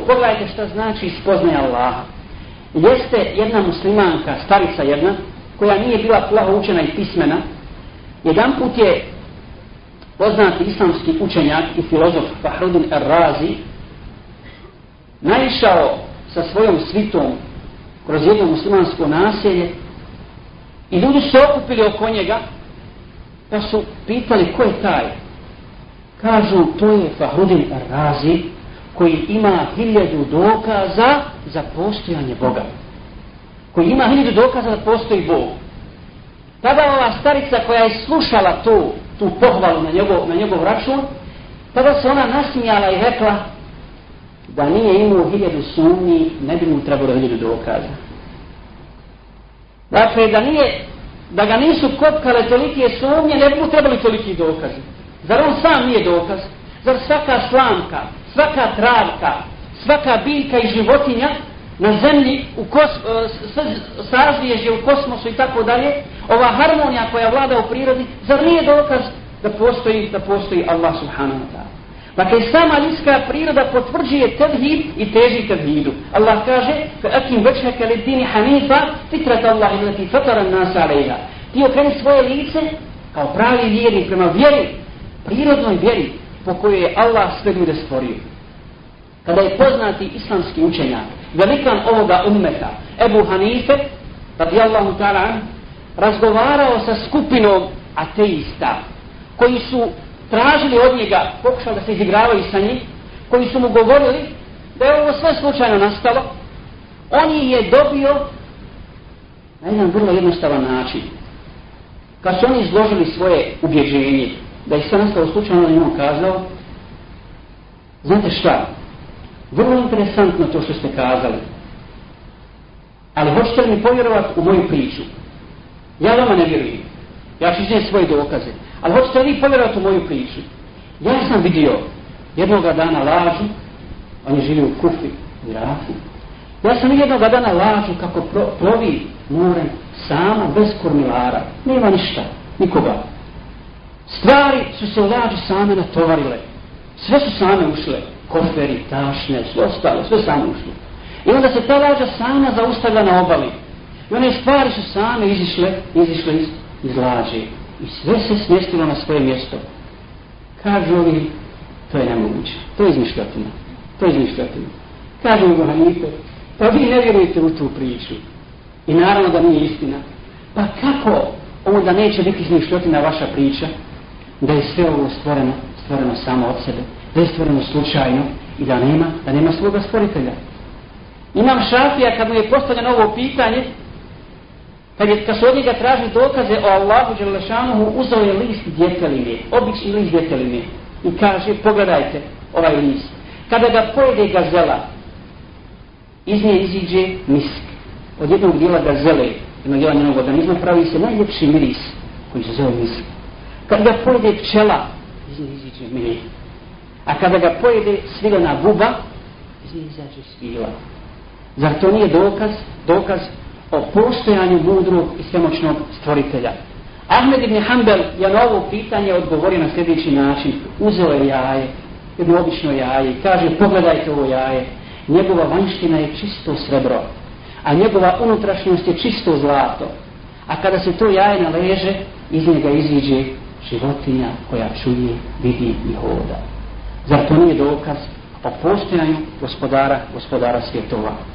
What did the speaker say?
Pogledajte šta znači spoznaje Allaha. Jeste jedna muslimanka, starica jedna, koja nije bila plaho učena i pismena, jedan put je poznati islamski učenjak i filozof Fahrudin Errazi naišao sa svojom svitom kroz jedno muslimansko naselje i ljudi su okupili oko njega pa su pitali ko je taj kažu to je Fahrudin Errazi razi koji ima hiljadu dokaza za postojanje Boga. Koji ima hiljadu dokaza da postoji Bog. Tada ova starica koja je slušala tu, tu pohvalu na njegov, na njegov račun, tada se ona nasmijala i rekla da nije imao hiljadu sumnji, ne bi mu trebalo hiljadu dokaza. Dakle, da nije, da ga nisu kopkale tolike sumnje, ne bi mu trebali toliki dokazi. Zar on sam nije dokaz? Zar svaka slamka, svaka travka, svaka biljka i životinja na zemlji, u kos, e, sazvježje u kosmosu i tako dalje, ova harmonija koja vlada u prirodi, zar nije dokaz da postoji, da postoji Allah subhanahu wa ta'ala? Dakle, sama ljudska priroda potvrđuje tevhid i teži tevhidu. Allah kaže, fe akim veća kele dini hanifa, fitrat Allah ima ti fataran nasa alejha. Ti okreni svoje lice kao pravi vjeri, prema vjeri, prirodnoj vjeri, po kojoj je Allah sve ljude stvorio. Kada je poznati islamski učenjak, velikan ovoga ummeta, Ebu Hanife, radijallahu ta'ala, razgovarao sa skupinom ateista, koji su tražili od njega, pokušali da se izigravaju sa njim, koji su mu govorili da je ovo sve slučajno nastalo, on je dobio na jedan vrlo jednostavan način. Kad su oni izložili svoje ubježenje, da ih sve nastalo slučajno da kazao znate šta vrlo interesantno to što ste kazali ali hoćete li mi povjerovati u moju priču ja vama ne vjerujem ja ću iznijeti svoje dokaze ali hoćete li povjerovati u moju priču ja sam vidio jednoga dana lažu oni žili u kufi u Iraku ja sam jednoga dana lažu kako plovi morem sama bez kormilara nema ništa nikoga stvari su se lađe same natovarile. Sve su same ušle. Koferi, tašne, sve ostalo, sve same ušle. I onda se ta lađa sama zaustavlja na obali. I one stvari su same izišle, izišle iz, iz lađe. I sve se smjestilo na svoje mjesto. Kažu li, to je nemoguće. To je izmišljatina. To je izmišljatina. Kažu li ga nito, pa vi ne vjerujete u tu priču. I naravno da nije istina. Pa kako onda neće biti izmišljotina vaša priča? da je sve ovo stvoreno, stvoreno samo od sebe, da je stvoreno slučajno i da nema, da nema svoga stvoritelja. Imam šafija kad mu je postavljeno ovo pitanje, kad, je, kad su od njega traži dokaze o Allahu Đelešanuhu, uzao je list djetelinije, obični list djetelinije, i kaže, pogledajte ovaj list. Kada ga pojede gazela, iz nje iziđe misk. Od jednog dijela gazele, jednog dijela njenog organizma, pravi se najljepši miris, koji se zove misk. Kada ga pojede pčela, izniziće mi. A kada ga pojede svilena guba, izniziće svila. Zar to nije dokaz? Dokaz o postojanju mudrog i svemoćnog stvoritelja. Ahmed ibn Hanbel je na ovo pitanje odgovorio na sljedeći način. Uzeo je jaje, jedno obično jaje i kaže pogledajte ovo jaje. Njegova vanština je čisto srebro, a njegova unutrašnjost je čisto zlato. A kada se to jaje naleže, iz njega iziđe životinja koja čuje, vidi i hoda. Zar to nije dokaz o postojanju gospodara, gospodara svjetova?